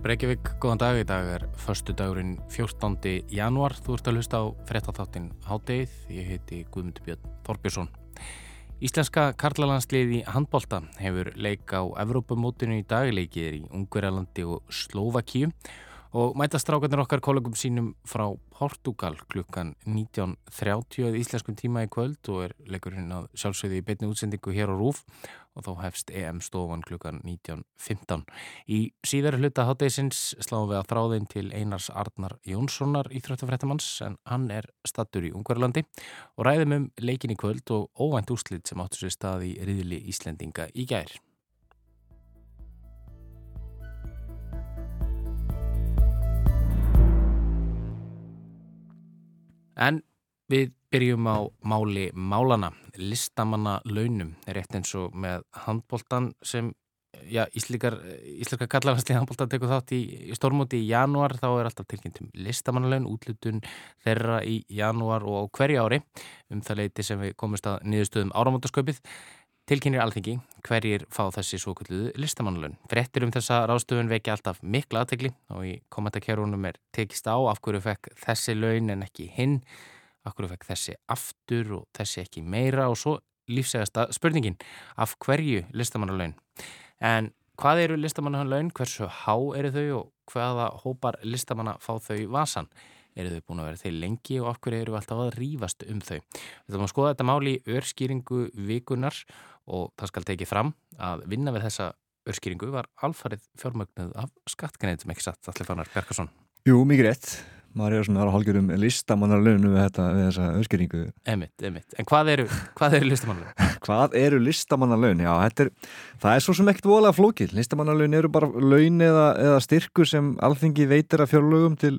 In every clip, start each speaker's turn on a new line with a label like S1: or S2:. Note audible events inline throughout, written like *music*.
S1: Útvarp Reykjavík, góðan dag. Í dag er förstu dagurinn 14. januar. Þú ert að hlusta á frettatháttin Hádeið. Ég heiti Guðmundur Björn Þorbjörnsson. Íslenska karlalandsliði handbólta hefur leik á Evrópamótinu í dagleikið í Ungverjalandi og Slovakíu og mæta strákarnir okkar kollegum sínum frá Portugal klukkan 19.30 íslenskum tíma í kvöld og er leikurinn að sjálfsögðu í beitni útsendingu hér á Rúf og þá hefst EM stofan klukkan 19.15. Í síðari hluta háttegisins sláum við að þráðin til Einars Arnar Jónssonar íþróttafrættamanns en hann er stattur í Ungverðlandi og ræðum um leikin í kvöld og óvænt úslit sem áttur sér stað í riðli Íslendinga í gær. En við byrjum á máli málana, listamanna launum, rétt eins og með handbóltan sem já, íslikar kallarhansli handbóltan tekur þátt í, í stórmóti í janúar, þá er alltaf tilkynntum listamanna laun, útlutun þeirra í janúar og á hverju ári um það leiti sem við komumst að niðurstöðum áramótasköpið. Tilkynir alþengi hverjir fá þessi svo kulluðu listamannalun. Frettir um þessa rástöfun vekja alltaf mikla aðtegli og í kommentarkerunum er tekist á af hverju fekk þessi laun en ekki hinn, af hverju fekk þessi aftur og þessi ekki meira og svo lífsegasta spurningin af hverju listamannalun. En hvað eru listamannalun, hversu há eru þau og hvaða hópar listamanna fá þau vasan? Eru þau búin að vera þeir lengi og af hverju eru við alltaf að rýfast um þau. Við þurfum að skoða þetta máli í örskýringu vikunar og það skal tekið fram að vinna við þessa örskýringu var alfarið fjármögnuð af skattgrænitum ekki satt, Allir Fannar Berkarsson.
S2: Jú, mikið rétt. Maður er svona að hálgjör um listamannarlaunu við, við þessa örskýringu.
S1: Emitt, emitt. En hvað eru, hvað eru listamannarlaun? *laughs*
S2: hvað eru listamannarlaun? Já, er, það er svo sem ekkert volað flókil. Listamannarlaun eru bara laun eða, eða styrkur sem alþingi veitir að fjárlögum til,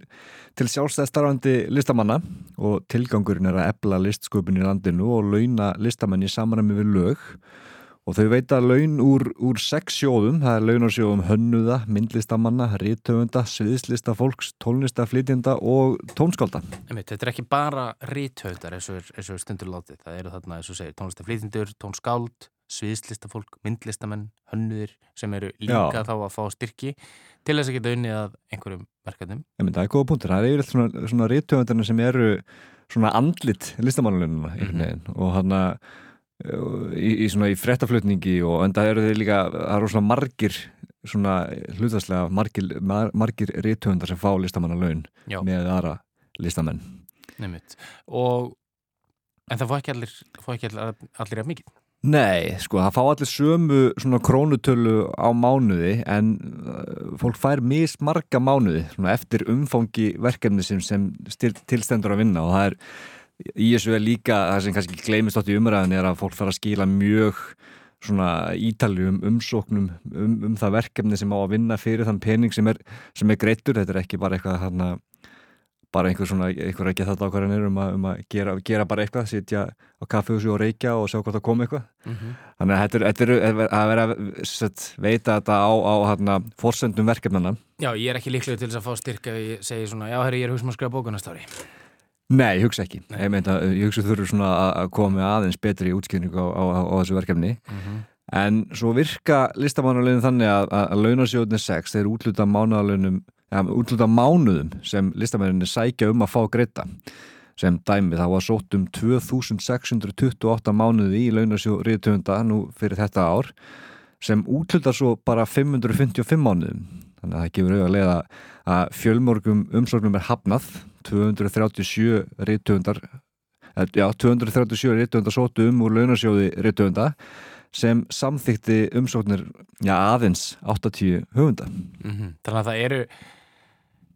S2: til sjálfstæðstarfandi listamanna og tilgangurinn er að ebla listsköpun í landinu og launa listamenn í samræmi við lög og þau veita laun úr, úr sex sjóðum, það er launarsjóðum hönnuða, myndlistamanna, rítöfunda, sviðslistafólks, tónlistaflýtjenda og tónskálda.
S1: Þetta er ekki bara rítöfundar eins og stundur látið, það eru þarna eins og segir tónlistaflýtjendur, tónskáld, sviðslistafólk, myndlistamenn, hönnuðir sem eru líka Já. þá að fá styrki til þess að geta unnið að einhverjum verkefnum.
S2: Það er góða punktur, það er yfirlega svona, svona rítöfundarna sem eru svona andlit listamannlununa mm -hmm. og hann að í, í svona í frettaflutningi og enda eru þeir líka, það eru svona margir svona hlutastlega margir, mar, margir rítöndar sem fá listamannalaun með aðra listamenn.
S1: Nefnitt og en það fá ekki allir, fá ekki allir, allir af mikið?
S2: Nei, sko, það fá allir sömu svona krónutölu á mánuði en uh, fólk fær mismarga mánuði svona eftir umfangi verkefni sem, sem tilstendur að vinna og það er í þessu er líka það sem kannski gleimist átt í umræðin er að fólk fara að skila mjög svona ítaljum umsóknum um, um það verkefni sem á að vinna fyrir þann pening sem er, sem er greittur, þetta er ekki bara eitthvað hana, bara einhver svona, einhver ekki þetta ákvarðanir um að, um að gera, gera bara eitthvað, sitja á kaffehúsi og reykja og sjá hvort það kom eitthvað. Mm -hmm. þannig að þetta er, er að vera að veita þetta á, á hana, fórsendum verkefnana
S1: Já, ég er ekki líklega til þess að fá styrka og ég segi svona, já, herri, ég er húsmann að skrifa bókunastári
S2: Nei, ég hugsa ekki. Ég, meinta, ég hugsa þurfur svona að koma aðeins betri útskynning á, á, á þessu verkefni. Mm -hmm. En svo virka listamánalögin þannig að, að launasjóðinni 6 þeir útluta mánuðalögnum, ja, útluta mánuðum sem listamærinni sækja um að fá greita. Sem dæmi þá var sótt um 2628 mánuði í launasjóð riðtöfunda nú fyrir þetta ár sem útluta svo bara 555 mánuðum. Þannig að það gefur auðvitað að fjölmorgum umsorgnum er hafnað 237 rítöfundar já, 237 rítöfundar sótu um úr launasjóði rítöfunda sem samþykti umsóknir já, aðeins 80 höfunda mm
S1: -hmm. Þannig að það eru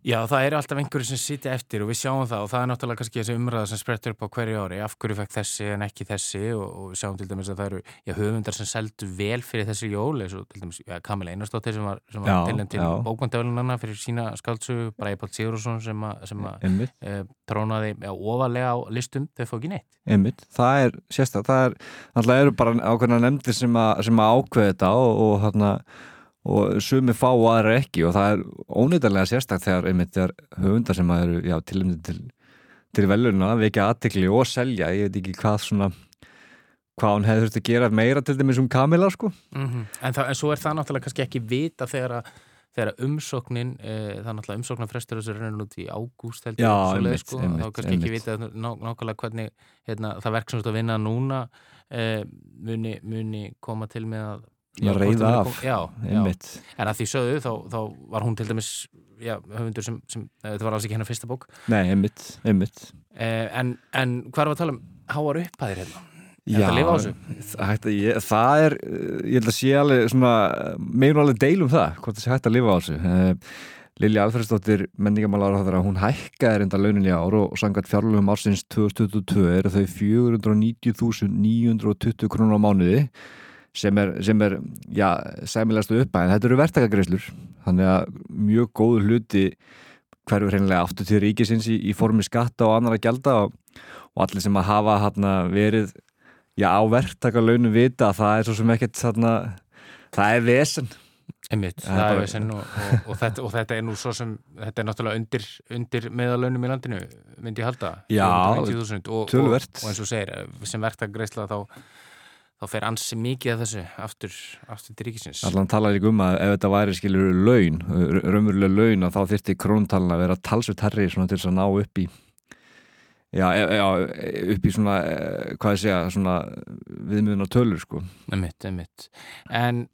S1: Já, það eru alltaf einhverju sem sitja eftir og við sjáum það og það er náttúrulega kannski þessi umræða sem sprettur upp á hverju ári, af hverju fekk þessi en ekki þessi? Og, og við sjáum til dæmis að það eru já, höfundar sem seldu vel fyrir þessi jól eins og til dæmis já, Kamil Einarstóttir sem var, var til enn til bókvandöflunarna fyrir sína skaldsu, Bræpál Sigurðsson sem, sem að e, trónaði ofalega á listum þau fóð ekki neitt.
S2: Einmitt, það er sérstaklega, það er, alltaf eru bara ákveðna nefndir sem að, sem ákveða þetta og, og hérna og sumi fá og aðra ekki og það er ónýttarlega sérstaklega þegar einmitt þegar höfundar sem eru já, til, til, til velurna vekja aðtikli og selja, ég veit ekki hvað svona hvað hún hefði þurft að gera meira til dæmis um Kamila sko
S1: mm -hmm. en, það, en svo er það náttúrulega kannski ekki vita þegar að þegar umsóknin e, það er náttúrulega umsóknarfrestur þessu rennur út í ágúst heldur sko, þá kannski ekki
S2: einmitt.
S1: vita ná, nákvæmlega hvernig hérna, það verk sem þú ert að vinna núna e, muni, muni koma til með að Það muni
S2: af.
S1: já, já, en að því sögðu þá, þá var hún til dæmis já, höfundur sem, sem þetta var alls ekki hennar fyrsta bók
S2: Nei, einmitt, einmitt
S1: e, en, en hvað er að tala um háar upphæðir hérna? Er að lifa á þessu?
S2: það, ég, það er uh, ég held að sé alveg svona meðan alveg deilum það, hvort það sé hægt að lifa á þessu uh, Lilja Alfredsdóttir menningamálar á það að hún hækkaði reynda launin í ár og sangat fjárlöfum ársins 2022 eru þau 490.920 krónur á mánuði sem er, sem er já, sæmilegstu uppæðin, þetta eru verktakagreislur þannig að mjög góðu hluti hverju hreinlega áttu til ríkisins í, í formi skatta og annara gælda og, og allir sem að hafa hana, verið já, á verktakalönu vita að það er svo sem ekkert þarna, það er vesen.
S1: Einmitt,
S2: Það
S1: það er vesen og, og, og, þetta, og þetta er nú svo sem þetta er náttúrulega undir, undir meðalönum í landinu, myndi ég halda.
S2: Já,
S1: 490.000 og, og,
S2: töluvert.
S1: og eins og segir, sem verktagreisla þá, þá fer ansi mikið af þessu aftur, aftur til ríkisins.
S2: Allan talar líka um að ef þetta væri skilur laun, raunverulega laun þá þyrfti króntalna að vera talsveit herri svona til þess að ná upp í já, e- já upp í svona eh, hvað ég segja, svona viðmiðunar tölur sko.
S1: Einmitt, einmitt. En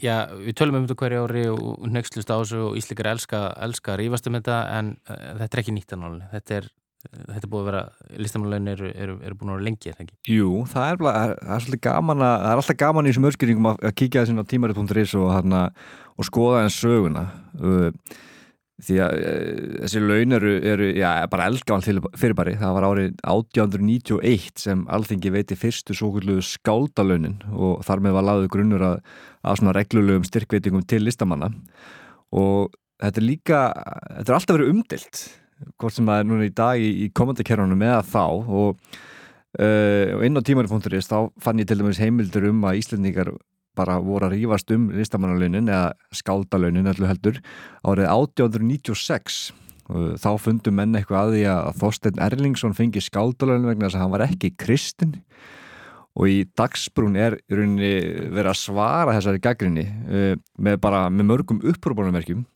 S1: já, við tölum um þetta hverju ári og nextlust á þessu og Íslikar elska, elska að rífast um þetta en þetta er ekki nýtt annáli þetta er, þetta er búið að vera listamannulegin eru, eru, eru búin að vera lengi, er það ekki?
S2: Jú, það er, er, er svolítið gaman að, það er alltaf gaman í þessum örskýringum að, að kíkja þessin á tímarit.is og, hana, og skoða en söguna. Uh, því að uh, þessi laun eru, eru já, bara eldgamalt fyrirbæri, það var árið 1891 sem alþingi veiti fyrstu svo kvöldu skáldalaunin og þar með var laðið grunnur að, að svona reglulegum styrkveitingum til listamanna. Og þetta er líka, þetta er alltaf verið umdilt hvort sem það er núna í dag í, í komandakerunum eða þá og Uh, og inn á tímari.is þá fann ég til dæmis heimildur um að Íslendingar bara voru að rífast um listamannalaunin eða skáldalaunin allir heldur árið 1896 og þá fundu menn eitthvað að því að Þorstein Erlingsson fengi skáldalaunin vegna þess að hann var ekki kristinn. Og í dagsbrún er í rauninni verið að svara þessari gaggrinni uh, með bara með mörgum upprópunumerkjum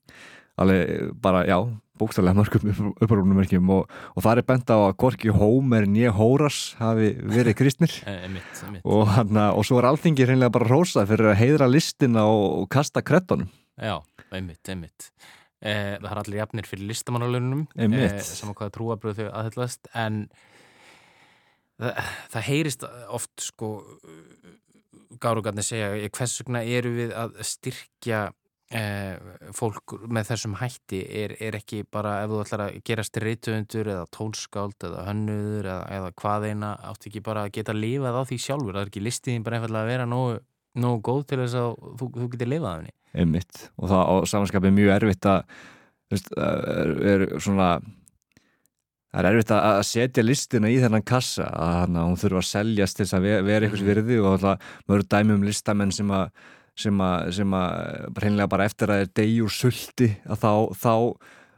S2: alveg bara, já, bókstæðlega mörgum upprópunumerkjum og, og það er bent á að Gorki Hómer nýja Hóras hafi verið kristnir. *laughs*
S1: Einmitt
S2: og, hana, og svo er alþingi reynilega bara rósað fyrir að heiðra listina og, og kasta krettunum
S1: Já, einmitt, einmitt. Eh, Það er allir jafnir fyrir listamannalönunum
S2: Einmitt.
S1: saman hvaða trúabröð þau aðhyllast en það, það heyrist oft sko gárugarnir segja eh, hvers vegna eru við að styrkja eh, fólk með þessum hætti er, er ekki bara ef þú ætlar að gerast reytuundur eða tónskáld eða hönnuður eða, eða hvað eina átt ekki bara að geta lifað á því sjálfur. Það er ekki listiðin bara einfallega að vera nógu, nógu góð til þess að þú, þú getur lifað af henni.
S2: Einmitt. Og það á samanskapið mjög erfitt að veist, er, er svona það er erfitt að setja listina í þennan kassa að hún þurfa að seljast til þess að ve- vera einhvers virði og alltaf mörg dæmi um listamenn sem að sem að, sem að hreinlega bara eftir að þeir degi úr sulti að þá, þá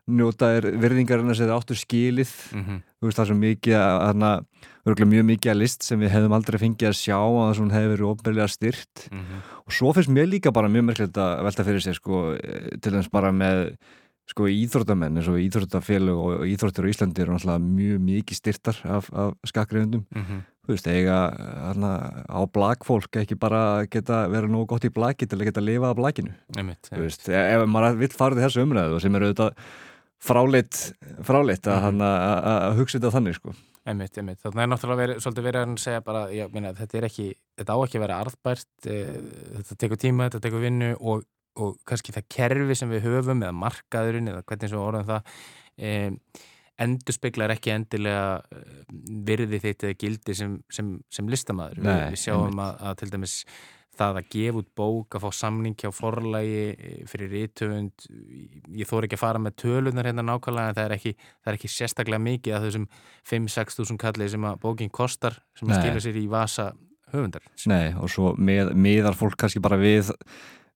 S2: njóta þeir virðingarinn að þeir áttu skilið.
S1: Mm -hmm.
S2: þú veist það er svo mikið að örgulega mjög mikið að list sem við hefðum aldrei fengið að sjá að þess að hún hefði verið ofnbeglega styrt og svo finnst mér líka bara mjög merkilegt að velta fyrir sig sko, eh, til þess bara með sko íþróttamenn eins og íþróttafélög og íþróttir á Íslandi eru náttúrulega mjög mikið styrtar af, af skakriðundum þú veist, eiga hana, á blagfólk ekki bara geta vera nógu gott í blagi til að geta lifa af blaginu þú veist, ef ef maður vill fara í þessu umræðu sem eru auðvitað fráleitt fráleitt að, mm að, að hugsa þetta þannig sko.
S1: Einmitt, einmitt. Þannig er náttúrulega verið, svolítið verið að segja bara, já, minna, þetta er ekki, þetta á ekki að vera arðbært, e, þetta tekur tíma, þetta tekur vinnu og, og kannski það kerfi sem við höfum eða markaðurinn eða hvernig sem við orðum það e, endur speklar ekki endilega eh, virði þitt eða gildi sem, sem, sem listamaður.
S2: Nei,
S1: við, sjáum að, að til dæmis það að gefa út bók, að fá samning hjá forlægi eh, fyrir rítöfund ég þóri ekki að fara með tölunar hérna nákvæmlega en það er ekki, það er ekki sérstaklega mikið að þessum 5-6 þúsund kallið sem að bókin kostar sem að skilja sér í vasa höfundar.
S2: Nei, og svo með, miðar fólk kannski bara við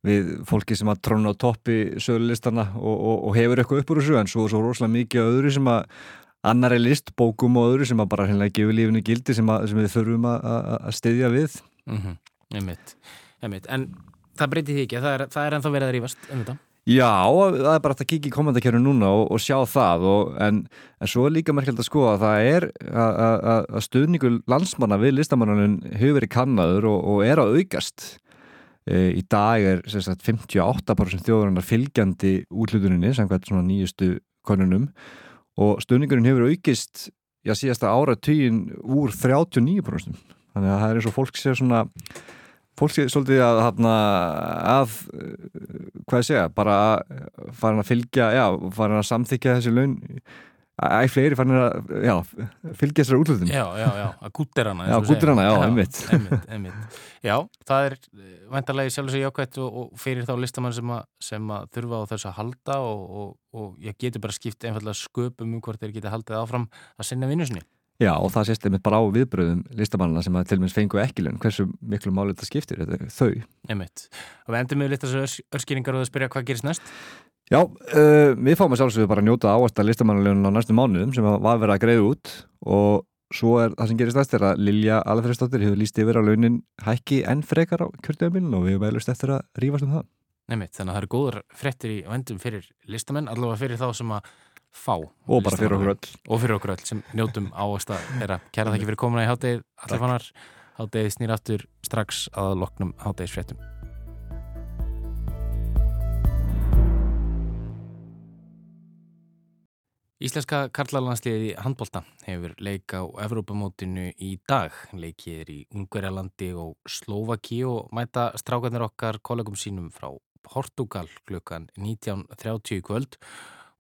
S2: við fólki sem að tróna á toppi sögulistana og, og, og hefur eitthvað upp úr þessu en svo, svo rosalega mikið öðru sem að annari listbókum og öðru sem að bara hérna gefur lífinu gildi sem, að, sem við þurfum að, að, að styðja við.
S1: Mm -hmm. einmitt, einmitt. En það breytir því ekki, það er, það er ennþá verið að rífast um þetta?
S2: Já, það er bara að kikið í komendakjörnu núna og, og sjá það og, en, en svo er líka merkjöld að skoða að það er að stuðningu landsmanna við listamannanun hefur verið kannadur og, og er að aukast í dag er sagt, 58% þjóðurinnar fylgjandi útlutuninni samkvæmt svona nýjustu konunum og stuðningurinn hefur aukist já síðasta ára tíin úr 39% þannig að það er eins og fólk sé svona fólk sé svolítið að, að, að hvað ég segja, bara farin að fylgja, já, farin að samþykja þessi laun æg fleiri farin að, já, fylgja þessari útlutum
S1: Já, já, já, að gúttir hana
S2: Já, gúttir hana, já, einmitt.
S1: Já, það er vendarlegi sjálf og sér jákvæmt og, fyrir þá listamann sem að, sem að þurfa á þessu að halda og, og, og ég getur bara skipt einfallega sköpum um hvort þeir geta haldið áfram að sinna vinnusinni
S2: Já og það sést einmitt bara á viðbröðum listamannina sem að til og meins fengu ekki lögn hversu miklu málið þetta skiptir, þetta er þau?
S1: Einmitt. Og við endum með litt þessu örskýringar og það spyrja hvað gerist næst
S2: Já, uh, við fáum að sjálfsögðu bara að njóta áast að listamannalögn á næstu mánuðum sem var verið að greiða út og svo er það sem gerist næst er að Lilja Alfredsdóttir hefur líst yfir á launin hækki enn frekar á kjörtöðumilin og við hefum veilust eftir að rífast um það.
S1: Einmitt, þannig að það eru góður frettir í vendum fyrir listamenn, allavega fyrir þá sem að fá
S2: og bara fyrir okkur öll.
S1: Og fyrir okkur öll sem njótum áast að þeirra. Kæra þakki fyrir komuna í háttegið allir fannar, háttegið snýr aftur strax að loknum háttegisfréttum Íslenska karlalandsliðið í handbólta hefur leik á Evrópamótinu í dag. Leikið er í Ungverjalandi og Slovaki og mæta strákarnir okkar kollegum sínum frá Portugal klukkan 19.30 kvöld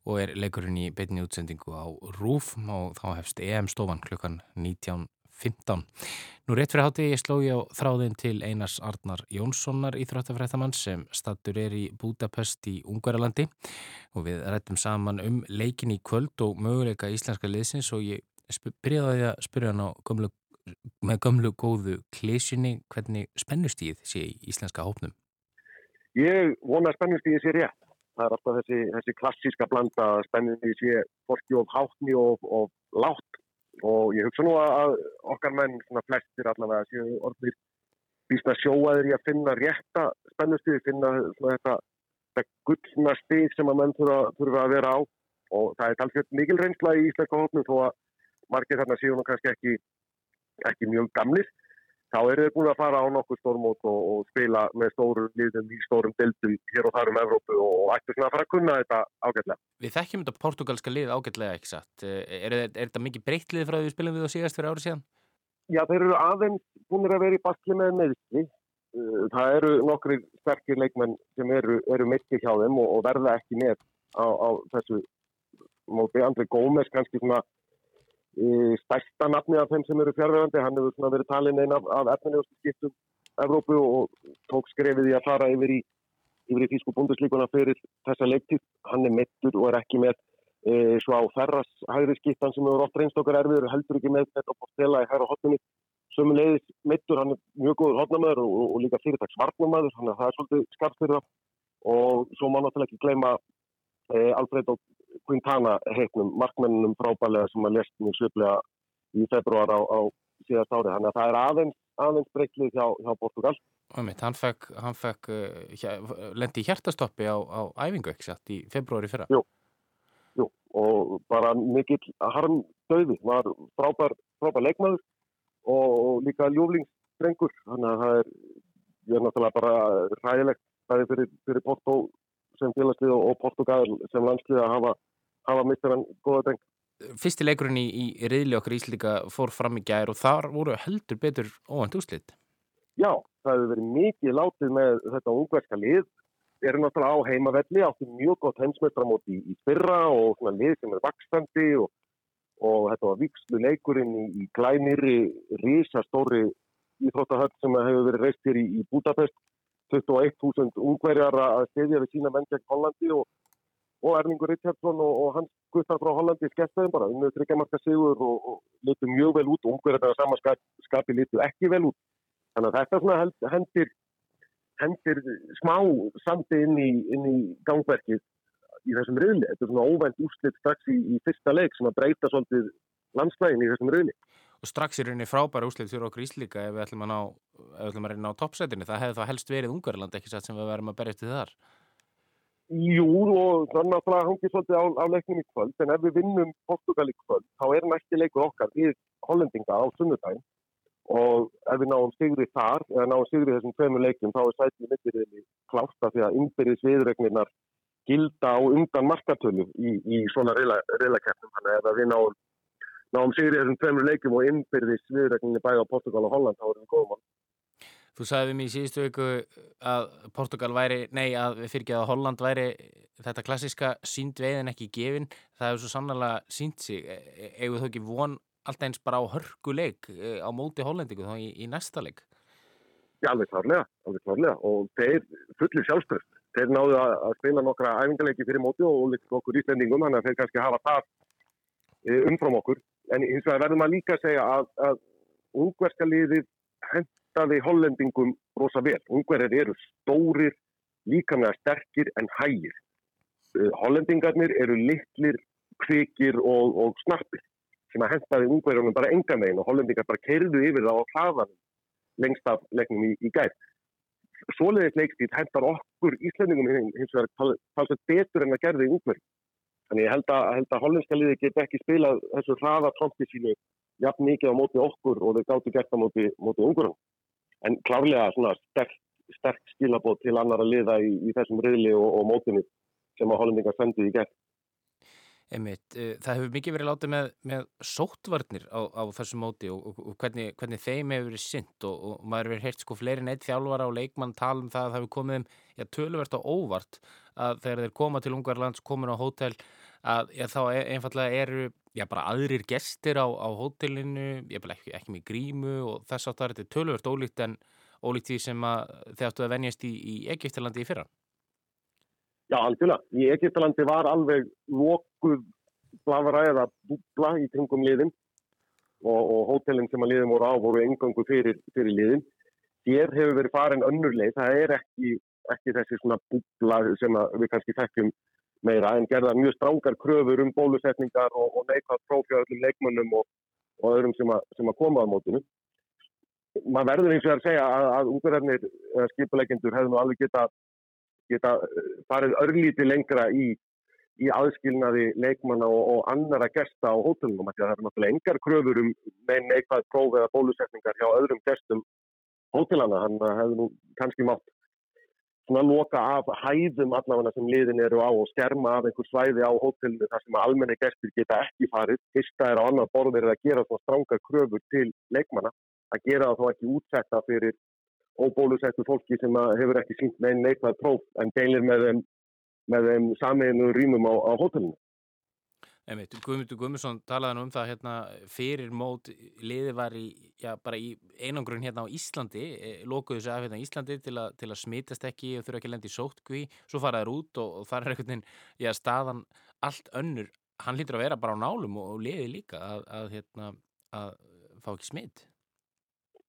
S1: og er leikurinn í beinni útsendingu á RÚF og þá hefst EM-stofan klukkan 19.15. Nú rétt fyrir hátti ég sló ég á þráðin til Einars Arnar Jónssonar íþróttafrættamann sem stattur er í Budapest í Ungverjalandi og við rættum saman um leikin í kvöld og möguleika íslenska liðsins og ég byrjaði að spyrja hann á gömlu, með gömlu góðu klísinni hvernig spennustíð sé í íslenska hópnum.
S3: Ég vona spennustíði sé rétt það er alltaf þessi, þessi klassíska blanda spenninni sé fólki of hátni og, og látt og ég hugsa nú að okkar menn, svona flestir allavega, séu orðir býst að sjóaður í að finna rétta spennustuði, finna þetta, þetta gullna stig sem að menn þurfa að vera á. Og það er talsveit mikil reynsla í Ísleika hófnum þó að margir þarna séu nú kannski ekki, ekki mjög gamlir þá eru þeir búin að fara á nokkuð stórmót og, og spila með stórum liðum í stórum dildum hér og þar um Evrópu og, ættu svona að fara að kunna þetta ágætlega.
S1: Við þekkjum þetta portugalska lið ágætlega ekki satt. Er, er, er þetta mikið breytt lið frá því við spilum við á síðast fyrir árið síðan?
S3: Já, þeir eru aðeins búin að vera í baskli með meðsli. Uh, það eru nokkri sterkir leikmenn sem eru, eru meðsli hjá þeim og, og verða ekki með á, á þessu móti. Andri Gómez kannski svona stærsta nafni af þeim sem eru fjárverðandi hann hefur verið talin einn af, af efnilegustu skiptum Evrópu og tók skrefið í að fara yfir í yfir í Þísku búnduslíkuna fyrir þessa leiktíð. Hann er mittur og er ekki með e, svo á ferras hægri skiptan sem eru oft reynstokkar erfiður heldur ekki með þetta og stela í hæra hotnunni sömulegis mittur, hann er mjög góður hotnamöður og, og, og líka fyrirtags varnamöður þannig að það er svolítið skarpt fyrir það og svo má náttúrulega ekki gleyma e, Alfredo Quintana heitnum, markmennunum frábælega sem að lest mjög sviplega í februar á, á síðast ári. Þannig að það er aðeins, aðeins breyklið hjá, hjá Portugal.
S1: Hann fekk, hann fekk uh, lendi í hjertastoppi á, á æfingu ekki satt í februari fyrra.
S3: Jú, jú, og bara mikill harm döði, var frábær, frábær leikmaður og, og líka ljúflingsstrengur. Þannig að það er, ég er náttúrulega bara ræðilegt bæði fyrir, fyrir Porto sem félagslið og Portugal sem landslið að hafa, hafa mistur hann góða dreng.
S1: Fyrsti leikurinn í, í reyðli okkar Íslíka fór fram í gær og þar voru heldur betur óvænt úslitt.
S3: Já, það hefur verið mikið látið með þetta ungverska lið. Við erum náttúrulega á heimavelli, áttum mjög gott heimsmeistramóti í, í fyrra og svona lið sem er vakstandi og, og þetta var vikslu leikurinn í, í glænirri, risastóri íþróttahöll sem hefur verið reist hér í, í Budapest 21.000 ungverjar að stefja við sína menn gegn Hollandi og, og Erlingur Richardson og, og hans guttar frá Hollandi skemmtaðum bara, unnið þryggjamarka sigur og, og litur mjög vel út, ungverjar að samanskapi litur ekki vel út. Þannig að þetta svona hendir, hendir smá sandi inn í, inn í gangverkið í þessum riðli. Þetta er svona óvænt úrslitt strax í, í fyrsta leik sem að breyta svolítið landslægin í þessum riðli
S1: og strax í rauninni frábæra úslið fyrir okkur Íslíka ef við ætlum að, ná, ef við ætlum að reyna á toppsætinu það hefði þá helst verið Ungarland ekki satt sem við verðum að berja eftir þar?
S3: Jú, og þannig að það hangir svolítið á, á leiknum í kvöld, en ef við vinnum Portugal í kvöld, þá er næsti leikur okkar við hollendinga á sunnudagin og ef við náum sigri þar, eða náum sigri þessum tveimu leikum, þá er sætið mittirriðli klásta því að innbyrðis viðregnirnar gilda á undan markatölu í, í svona ef við náum, náum sigri þessum tveimu leikum og innbyrðis viðregnirni bæði á Portugal og Holland, þá erum við góðum.
S1: Þú sagði við mér í síðustu viku að Portugal væri, nei að fyrir ekki að Holland væri þetta klassiska sínd veiðin ekki gefin, það hefur svo sannlega sínt sig, eða þú ekki von alltaf eins bara á hörkuleik á móti hollendingu þá í, í næsta leik?
S3: Já, alveg klárlega, alveg klárlega. Og þeir fullir sjálfströst, þeir náðu að, spila nokkra æfingarleiki fyrir móti og líka okkur íslendingum, þannig að þeir kannski hafa það umfram okkur, en hins vegar verðum að líka segja að, að ungverska liðið hend hentaði hollendingum rosa vel. Ungverðir eru stórir, líka með sterkir en hægir. Uh, hollendingarnir eru litlir, kvikir og, og snappir sem að hentaði ungverðunum bara enga megin og hollendingar bara keirðu yfir það á hlaðan lengst af leiknum í, í gæð. Svoleiðis leikstíð hentar okkur íslendingum hins vegar talsveit betur en að gerði ungverð. Þannig ég held að, að hollenska liði get ekki spilað þessu hlaða trómpi sínu jafn mikið á móti okkur og þau gáttu gert á móti, móti ungverðum en klárlega svona sterk, sterk skilabót til annar að liða í, í þessum riðli og, og mótunni sem að hollendingar sendið í gerð.
S1: Einmitt, eh, það hefur mikið verið látið með, með sóttvarnir á, á þessu móti og, og, og hvernig, hvernig þeim hefur verið synd og, og maður hefur heilt sko fleiri neitt þjálfara og leikmann tala um það að það hefur komið um já, töluvert á óvart að þegar þeir koma til Ungarlands, komin á hótel að já, þá e, einfallega eru já, bara aðrir gestir á, á hótelinu, ég vil ekki, ekki með grímu og þess að það er töluvert ólíkt en ólíkt því sem að þeir áttu að venjast í, í Egiptalandi í fyrra.
S3: Já, algjörlega. Í Egiptalandi var alveg lokuð blavara eða búbla í kringum liðin og, og hótelin sem að liðin voru á voru engangu fyrir, fyrir liðin. Hér hefur verið farin önnur leið. Það er ekki, ekki þessi svona búbla sem við kannski þekkjum meira en gerða mjög strángar kröfur um bólusetningar og, og neikvægt prófjöðum leikmönnum og, og öðrum sem að, sem að koma á mótinu. Man verður eins og að segja að, að útverðarnir skipuleikendur hefðu nú alveg getað geta eh, farið örlíti lengra í, í aðskilnaði leikmanna og, og annara gesta á hótelunum. Það er náttúrulega engar kröfur um eitthvað próf eða bólusetningar hjá öðrum gestum hótelana. Þannig að það hefur nú kannski mátt svona loka af hæðum allavega sem liðin eru á og skerma af einhver svæði á hótelinu þar sem almenni gestur geta ekki farið. Fyrsta er á annar borðir að gera svona strángar kröfur til leikmanna. Að gera þó ekki útsetta fyrir óbólusettu fólki sem hefur ekki sínt með einn neikvæð próf en deilir með þeim, þeim samiðinu rýmum á, á hótelinu.
S1: Einmitt, Guðmundur Guðmundsson talaði um það hérna fyrir mót liði var í, já, í einangrun hérna á Íslandi, e, lokuðu sig af hérna Íslandi til, a, til að smitast ekki og þurfa ekki að lendi sótkví, svo faraður út og, og það er einhvern veginn, já, staðan allt önnur, hann hlýtur að vera bara á nálum og, og liði líka að, að hérna, að fá ekki smitt.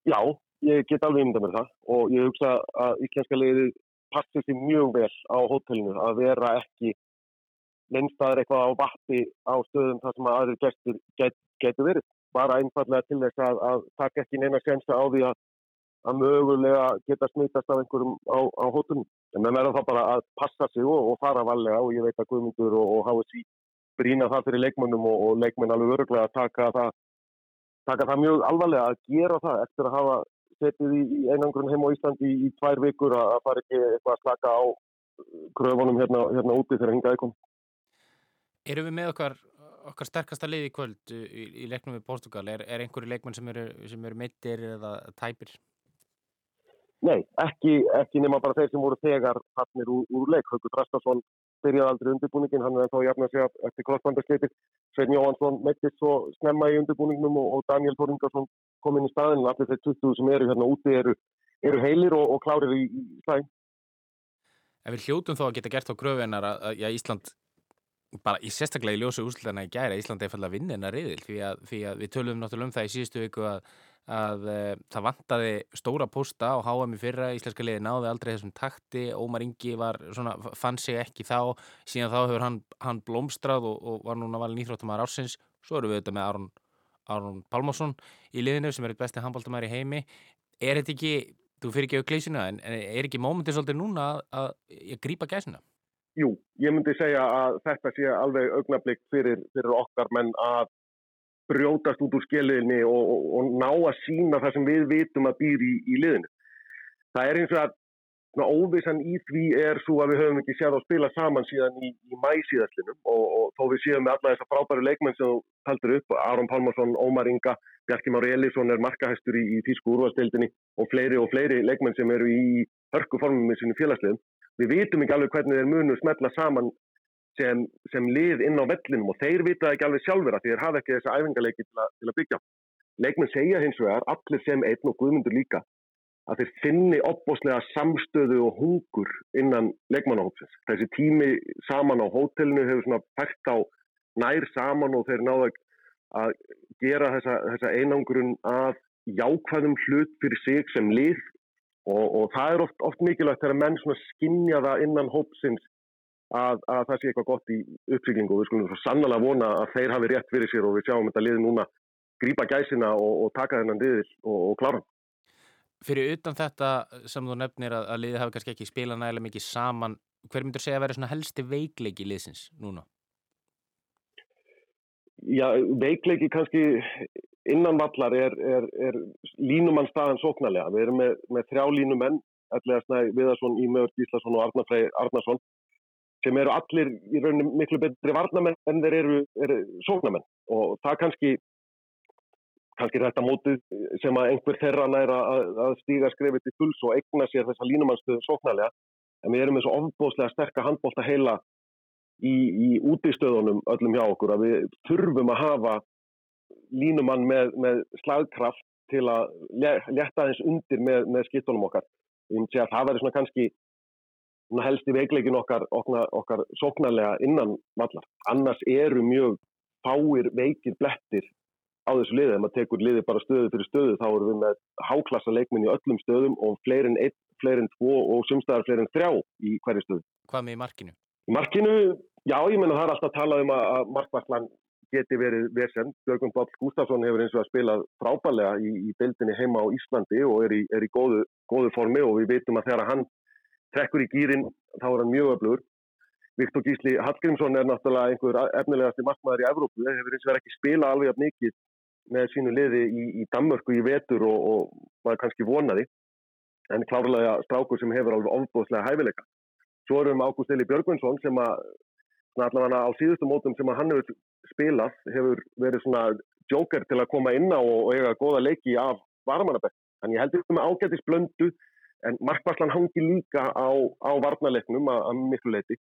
S3: Já, ég get alveg ymda með það og ég hugsa að íslenska leiði passir sér mjög vel á hótelinu að vera ekki neinstaður eitthvað á vappi á stöðum þar sem aðrir gestur get, getur verið. Bara einfallega til þess að, að taka ekki neina sensta á því að, að mögulega geta smitast af einhverjum á, á hótelinu. En það verður þá bara að passa sig og, og fara valega og ég veit að Guðmundur og, og HSI brína það fyrir leikmönnum og, og leikmenn alveg öruglega að taka það, taka það mjög alvarlega að gera það eftir að hafa setið í, einangrun heim á Íslandi í, í tvær vikur að það fari ekki eitthvað að slaka á kröfunum hérna, hérna úti þegar hingaði kom.
S1: Erum við með okkar, okkar sterkasta lið í kvöld í, í leiknum við Portugal? Er, er einhverju leikmenn sem eru, eru meittir eða tæpir?
S3: Nei, ekki, ekki nema bara þeir sem voru þegar hafnir úr, úr leik. Haugur Drastarsson byrjaði aldrei undirbúningin, hann er þá jafn að segja eftir krossbandarsleitir. Svein Jóhansson meittist svo snemma í undirbúningnum og, og Daniel Þorringarsson kom inn í staðin. Allir þeir 20 sem eru hérna úti eru, eru heilir og, og klárir í, í slæm.
S1: En við hljótum þó að geta gert á gröfinar að, að já, Ísland, bara í sérstaklega í ljósu úsluðana í gæra, Ísland er falla að vinna hennar riðil því að, því að við tölum náttúrulega um það í síðustu viku að að uh, það vantaði stóra posta á HM í fyrra, íslenska liði náði aldrei þessum takti, Ómar Ingi var svona, fann sig ekki þá síðan þá hefur hann, hann blómstrað og, og var núna valin íþróttumar ársins svo eru við auðvitað með Aron, Aron Palmarsson í liðinu sem er eitt besti handbóltamæri í heimi er þetta ekki, þú fyrir ekki auðvitað gleysina en er ekki mómentið svolítið núna að, að, að grípa gæsina?
S3: Jú, ég myndi segja að þetta sé alveg augnablikt fyrir, fyrir okkar menn að brjótast út úr skeliðinni og, og, og ná að sína það sem við vitum að býr í, í liðinu. Það er eins og að óvissan í því er svo að við höfum ekki séð á spila saman síðan í, í mæsíðaslinum og, og þó við séum með alla þessar frábæru leikmenn sem þú taldur upp, Aron Pálmarsson, Ómar Inga, Bjarki Mári Elísson er markahæstur í, í Tísku úrvastildinni og fleiri og fleiri leikmenn sem eru í hörkuformum með sínum félagsliðum. Við vitum ekki alveg hvernig þeir munu smetla saman sem, sem lið inn á vellinum og þeir vita ekki alveg sjálfur að þeir hafa ekki þessa æfingarleiki til, til að byggja. Leikmenn segja hins vegar, allir sem einn og guðmundur líka, að þeir finni opbóslega samstöðu og hungur innan leikmannahópsins. Þessi tími saman á hótelinu hefur svona fært á nær saman og þeir náða að gera þessa, þessa einangrun að jákvæðum hlut fyrir sig sem lið og, og það er oft, oft mikilvægt þegar menn skinnja það innan hópsins að, að það sé eitthvað gott í uppsýklingu og við skulum svo sannlega vona að þeir hafi rétt fyrir sér og við sjáum þetta liði núna grípa gæsina og, og taka þennan liðil og, og klára.
S1: Fyrir utan þetta sem þú nefnir að, að liði hafi kannski ekki spilað nægilega mikið saman, hver myndur segja að vera helsti veikleiki liðsins núna?
S3: Já, veikleiki kannski innan vallar er, er, er línumannstaðan sóknarlega. Við erum með, með þrjá línumenn, Ellega Snæ Viðarsson, Ímeur Gíslason og Arnar Frey Arnarsson sem eru allir í rauninu miklu betri varnamenn en þeir eru, eru sóknamenn og það kannski kannski þetta mótið sem að einhver þeirra næra að, að stíga skrefið til fulls og eigna sér þessa línumannstöðu sóknarlega en við erum með svo ofbóðslega sterkar handbólta heila í, í útistöðunum öllum hjá okkur að við þurfum að hafa línumann með, með slagkraft til að leta þess undir með, með skittunum okkar. Það verður svona kannski helst í veikleikin okkar, okkar, okkar sóknarlega innan vallar. Annars eru mjög fáir veikir blettir á þessu liði. Ef maður tekur liði bara stöðu fyrir stöðu þá erum við með háklassa leikminn í öllum stöðum og fleirin einn, fleirin tvo og sumstæðar fleirin þrjá í hverju stöðu.
S1: Hvað með markinu?
S3: Í markinu, já ég menna það er alltaf talað um að markvarslan geti verið vesen. Björgum Báll Gustafsson hefur eins og að spila frábælega í, í deildinni heima á Íslandi og er í, er í góðu, góðu formi og við veitum að þegar hann trekkur í gýrin þá er hann mjög öflugur. Viktor Gísli Hallgrímsson er náttúrulega einhver efnilegasti markmaður í Evrópu. Það hefur eins og verið ekki spila alveg af mikið með sínu liði í, í Danmörku í vetur og, og maður kannski vonaði. En klárlega strákur sem hefur alveg ofbóðslega hæfileika. Svo erum Ágúst Eli Björgvinsson sem að allavega á síðustu mótum sem hann hefur spilað hefur verið svona joker til að koma inn á og eiga goða leiki af varmanabætt. Þannig ég heldur með ágætis blöndu en markvarslan hangi líka á, á varnalegnum að, að miklu leiti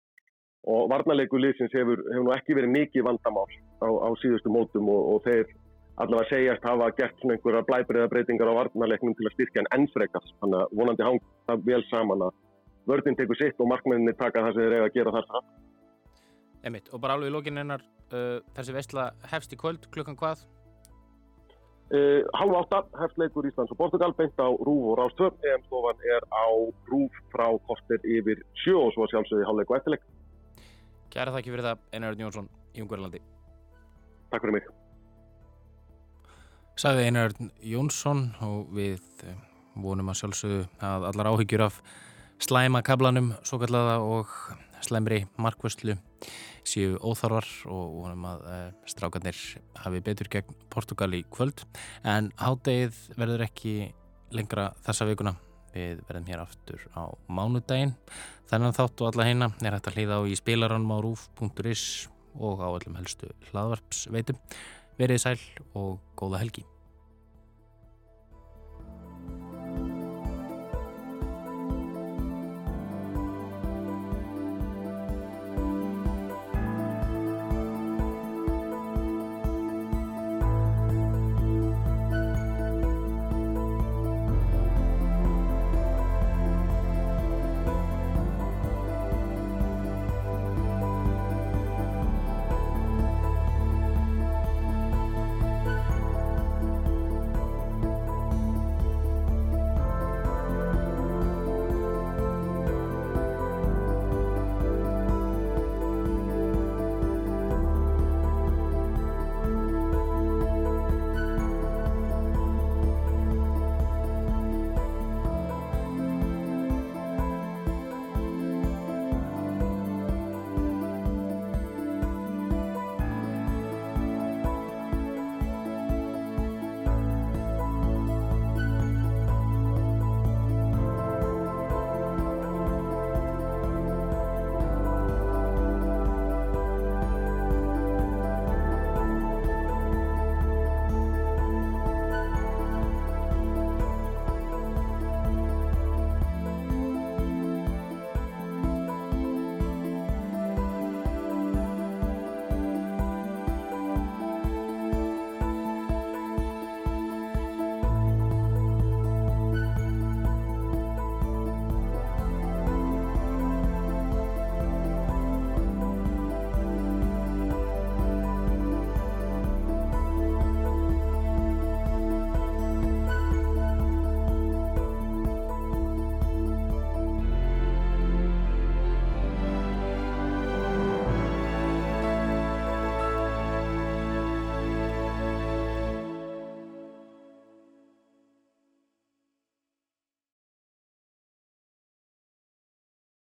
S3: og varnalegulegsins hefur, hefur nú ekki verið mikið vandamál á, á síðustu mótum og, og þeir allavega segjast hafa gert svona einhverja blæbreiða breytingar á varnalegnum til að styrkja en ennfrekast, þannig að vonandi hangi það vel saman að vördin tekur sitt og markmenninni taka það sem þeir eiga að gera þar saman.
S1: Emitt, og bara alveg í lógin einar uh, þessi vestla hefst í kvöld klukkan hvað?
S3: Uh, halv átta, hefstleikur Íslands og Portugal beint á Rúf og Rástöf EM-stofan er á Rúf frá kostir yfir sjó og svo sjálfsögði halvleik og eftirleik.
S1: Kæra þakki fyrir það, Einar Jónsson í Ungverðalandi
S3: Takk fyrir mig.
S1: Sæði Einar Jónsson og við eh, vonum að sjálfsögðu að allar áhyggjur af slæma kablanum svo kallaða og slæmri markvöslu séu óþarvar og vonum að uh, strákarnir hafi betur gegn Portugal í kvöld. En hádegið verður ekki lengra þessa vikuna. Við verðum hér aftur á mánudaginn. Þennan þátt og alla heina er hægt að hlýða á í spilarann á rúf.is og á öllum helstu hlaðvarpsveitum. Verið sæl og góða helgi